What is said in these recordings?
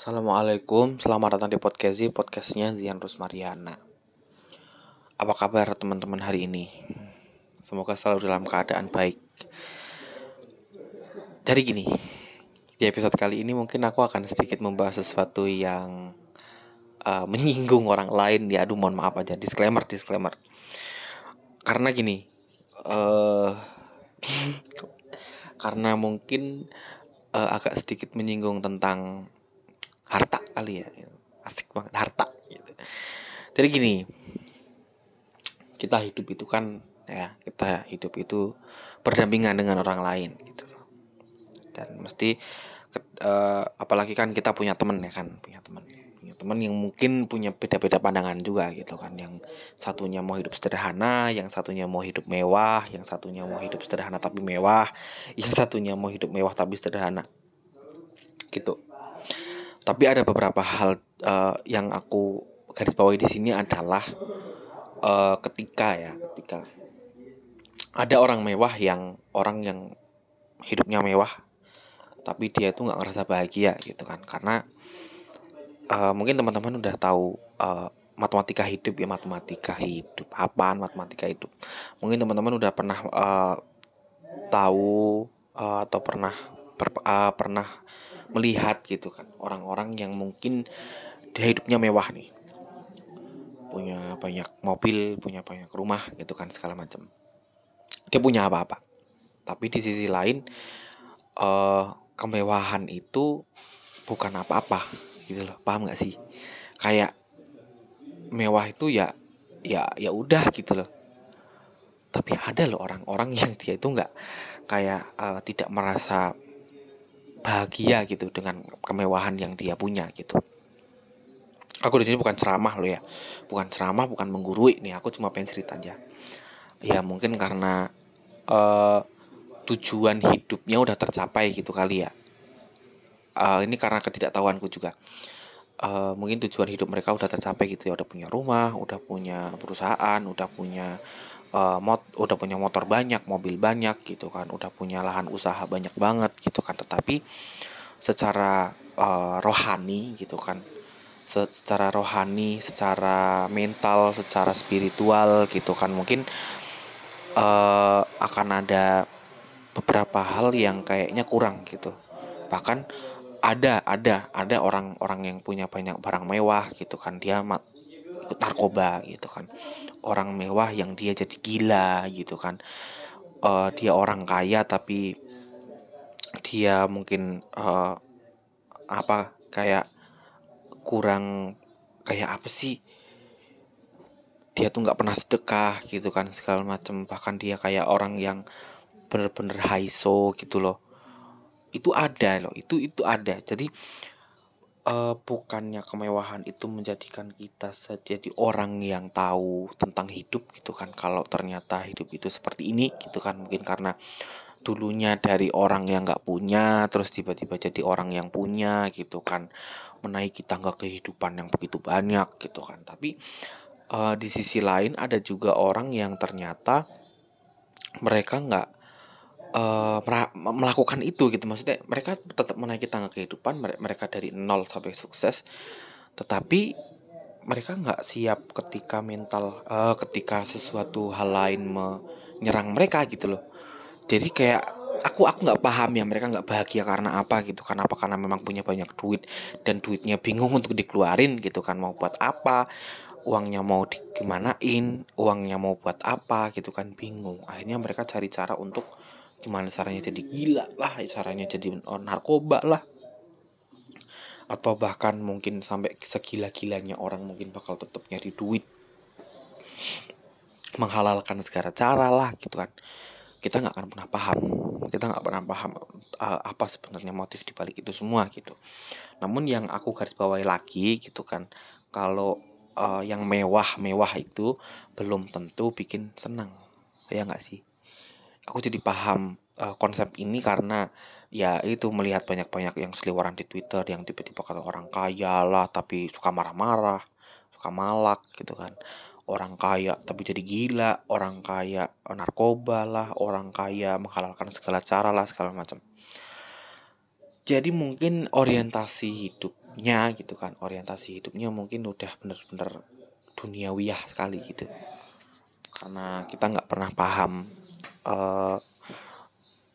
Assalamualaikum, selamat datang di podcast podcastnya Zian Rusmariana. Apa kabar teman-teman hari ini? Semoga selalu dalam keadaan baik. Jadi gini, di episode kali ini mungkin aku akan sedikit membahas sesuatu yang uh, menyinggung orang lain. Ya, aduh mohon maaf aja, disclaimer, disclaimer. Karena gini, uh, karena mungkin uh, agak sedikit menyinggung tentang harta kali ya asik banget harta gitu. jadi gini kita hidup itu kan ya kita hidup itu berdampingan dengan orang lain gitu dan mesti uh, apalagi kan kita punya temen ya kan punya temen. Punya temen yang mungkin punya beda-beda pandangan juga gitu kan. Yang satunya mau hidup sederhana yang satunya mau hidup mewah yang satunya mau hidup sederhana tapi mewah yang satunya mau hidup mewah tapi sederhana gitu tapi ada beberapa hal uh, yang aku garis bawahi di sini adalah uh, ketika ya, ketika ada orang mewah yang orang yang hidupnya mewah, tapi dia itu nggak ngerasa bahagia gitu kan, karena uh, mungkin teman-teman udah tahu uh, matematika hidup ya matematika hidup. Apaan matematika hidup? Mungkin teman-teman udah pernah uh, tahu uh, atau pernah per, uh, pernah melihat gitu kan orang-orang yang mungkin dia hidupnya mewah nih. Punya banyak mobil punya banyak rumah gitu kan segala macam. Dia punya apa-apa. Tapi di sisi lain uh, kemewahan itu bukan apa-apa gitu loh. Paham gak sih? Kayak mewah itu ya ya ya udah gitu loh. Tapi ada loh orang-orang yang dia itu nggak kayak uh, tidak merasa bahagia gitu dengan kemewahan yang dia punya gitu. Aku di sini bukan ceramah lo ya, bukan ceramah, bukan menggurui nih. Aku cuma pengen cerita aja. Ya mungkin karena uh, tujuan hidupnya udah tercapai gitu kali ya. Uh, ini karena ketidaktahuanku juga. Uh, mungkin tujuan hidup mereka udah tercapai gitu ya, udah punya rumah, udah punya perusahaan, udah punya uh, mot udah punya motor banyak, mobil banyak gitu kan, udah punya lahan usaha banyak banget gitu kan. Tetapi secara uh, rohani gitu kan, secara rohani, secara mental, secara spiritual gitu kan, mungkin uh, akan ada beberapa hal yang kayaknya kurang gitu. Bahkan ada ada ada orang-orang yang punya banyak barang mewah gitu kan dia narkoba gitu kan. Orang mewah yang dia jadi gila gitu kan. Uh, dia orang kaya tapi dia mungkin uh, apa kayak kurang kayak apa sih? Dia tuh nggak pernah sedekah gitu kan segala macam bahkan dia kayak orang yang bener-bener haiso gitu loh. Itu ada loh itu itu ada. Jadi uh, bukannya kemewahan itu menjadikan kita jadi orang yang tahu tentang hidup gitu kan? Kalau ternyata hidup itu seperti ini gitu kan? Mungkin karena dulunya dari orang yang nggak punya terus tiba-tiba jadi orang yang punya gitu kan? Menaiki tangga kehidupan yang begitu banyak gitu kan? Tapi uh, di sisi lain ada juga orang yang ternyata mereka nggak uh, melakukan itu gitu. Maksudnya mereka tetap menaiki tangga kehidupan mereka dari nol sampai sukses. Tetapi mereka nggak siap ketika mental uh, ketika sesuatu hal lain menyerang mereka gitu loh. Jadi kayak aku aku nggak paham ya mereka nggak bahagia karena apa gitu. Karena apa? Karena memang punya banyak duit dan duitnya bingung untuk dikeluarin gitu kan. Mau buat apa? Uangnya mau digimanain? Uangnya mau buat apa gitu kan? Bingung. Akhirnya mereka cari cara untuk gimana caranya jadi gila lah caranya jadi narkoba lah. Atau bahkan mungkin sampai segila-gilanya orang mungkin bakal tetap nyari duit. Menghalalkan segala cara lah gitu kan. Kita nggak akan pernah paham. Kita nggak pernah paham uh, apa sebenarnya motif dibalik itu semua gitu. Namun yang aku garis bawahi lagi gitu kan kalau uh, yang mewah mewah itu belum tentu bikin senang. Ya nggak sih aku jadi paham uh, konsep ini karena ya itu melihat banyak-banyak yang seliwaran di Twitter yang tiba-tiba kata orang kaya lah tapi suka marah-marah, suka malak gitu kan. Orang kaya tapi jadi gila, orang kaya narkoba lah, orang kaya menghalalkan segala cara lah segala macam. Jadi mungkin orientasi hidup hidupnya gitu kan orientasi hidupnya mungkin udah bener-bener duniawiyah sekali gitu karena kita nggak pernah paham uh,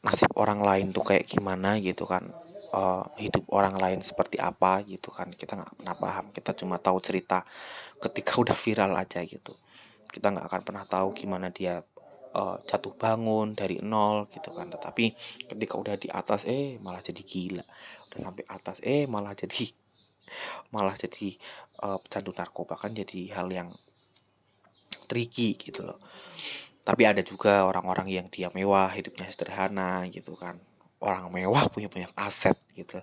nasib orang lain tuh kayak gimana gitu kan. Uh, hidup orang lain seperti apa gitu kan. Kita nggak pernah paham. Kita cuma tahu cerita ketika udah viral aja gitu. Kita nggak akan pernah tahu gimana dia uh, jatuh bangun dari nol gitu kan. Tetapi ketika udah di atas eh malah jadi gila. Udah sampai atas eh malah jadi malah jadi uh, pecandu narkoba kan jadi hal yang tricky gitu loh tapi ada juga orang-orang yang dia mewah hidupnya sederhana gitu kan. Orang mewah punya banyak aset gitu.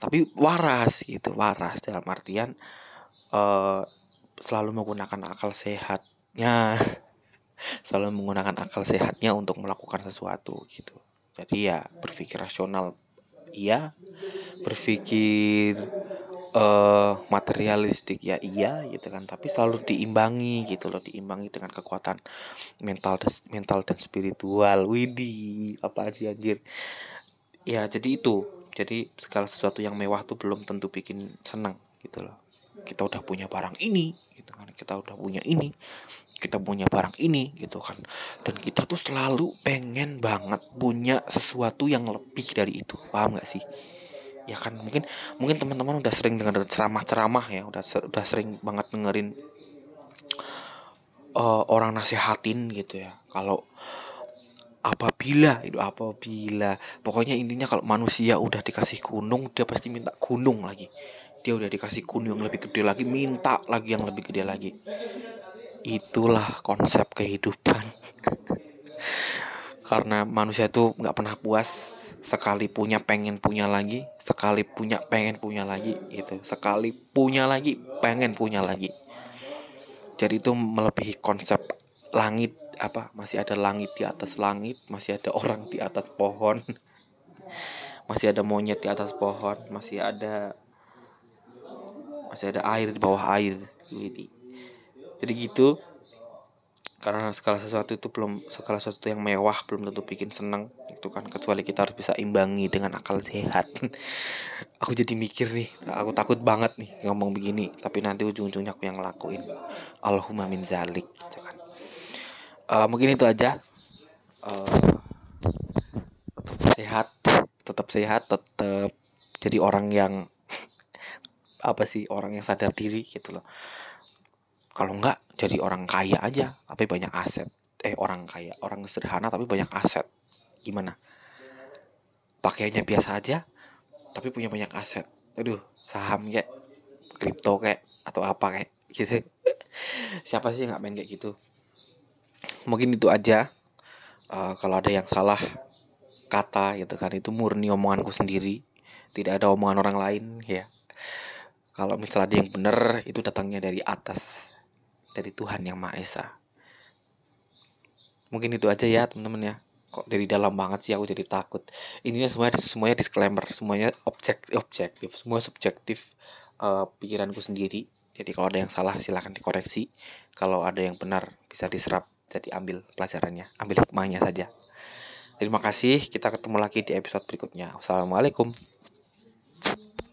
Tapi waras gitu waras. Dalam artian uh, selalu menggunakan akal sehatnya. Selalu menggunakan akal sehatnya untuk melakukan sesuatu gitu. Jadi ya berpikir rasional. Iya berpikir uh, materialistik ya iya gitu kan tapi selalu diimbangi gitu loh diimbangi dengan kekuatan mental mental dan spiritual. Widih apa aja anjir. Ya jadi itu jadi segala sesuatu yang mewah tuh belum tentu bikin senang gitu loh. Kita udah punya barang ini gitu kan kita udah punya ini kita punya barang ini gitu kan. Dan kita tuh selalu pengen banget punya sesuatu yang lebih dari itu paham gak sih ya kan mungkin mungkin teman-teman udah sering dengar ceramah-ceramah ya udah udah sering banget dengerin uh, orang nasihatin gitu ya. Kalau apabila itu apabila pokoknya intinya kalau manusia udah dikasih gunung dia pasti minta gunung lagi. Dia udah dikasih gunung yang lebih gede lagi minta lagi yang lebih gede lagi. Itulah konsep kehidupan. Karena manusia itu nggak pernah puas sekali punya pengen punya lagi sekali punya pengen punya lagi itu sekali punya lagi pengen punya lagi. Jadi itu melebihi konsep langit apa masih ada langit di atas langit masih ada orang di atas pohon masih ada monyet di atas pohon masih ada masih ada air di bawah air gitu. Jadi gitu karena segala sesuatu itu belum segala sesuatu yang mewah belum tentu bikin seneng itu kan. Kecuali kita harus bisa imbangi dengan akal sehat. Aku jadi mikir nih aku takut banget nih ngomong begini tapi nanti ujung-ujungnya aku yang ngelakuin. Allahumma min zalik uh, mungkin itu aja. Uh, tetap sehat tetap sehat tetap jadi orang yang apa sih orang yang sadar diri gitu loh kalau enggak jadi orang kaya aja tapi banyak aset. Eh orang kaya orang sederhana tapi banyak aset. Gimana? Pakainya biasa aja tapi punya banyak aset. Aduh saham kayak kripto kayak atau apa kayak gitu. Siapa sih nggak main kayak gitu? Mungkin itu aja. Uh, kalau ada yang salah kata gitu kan itu murni omonganku sendiri. Tidak ada omongan orang lain ya. Kalau misalnya ada yang benar itu datangnya dari atas dari Tuhan yang Maha Esa. Mungkin itu aja ya teman-teman ya. Kok dari dalam banget sih aku jadi takut. Ininya semuanya semuanya disclaimer, semuanya objek objektif, semua subjektif uh, pikiranku sendiri. Jadi kalau ada yang salah silahkan dikoreksi. Kalau ada yang benar bisa diserap, jadi ambil pelajarannya, ambil hikmahnya saja. Terima kasih, kita ketemu lagi di episode berikutnya. Wassalamualaikum.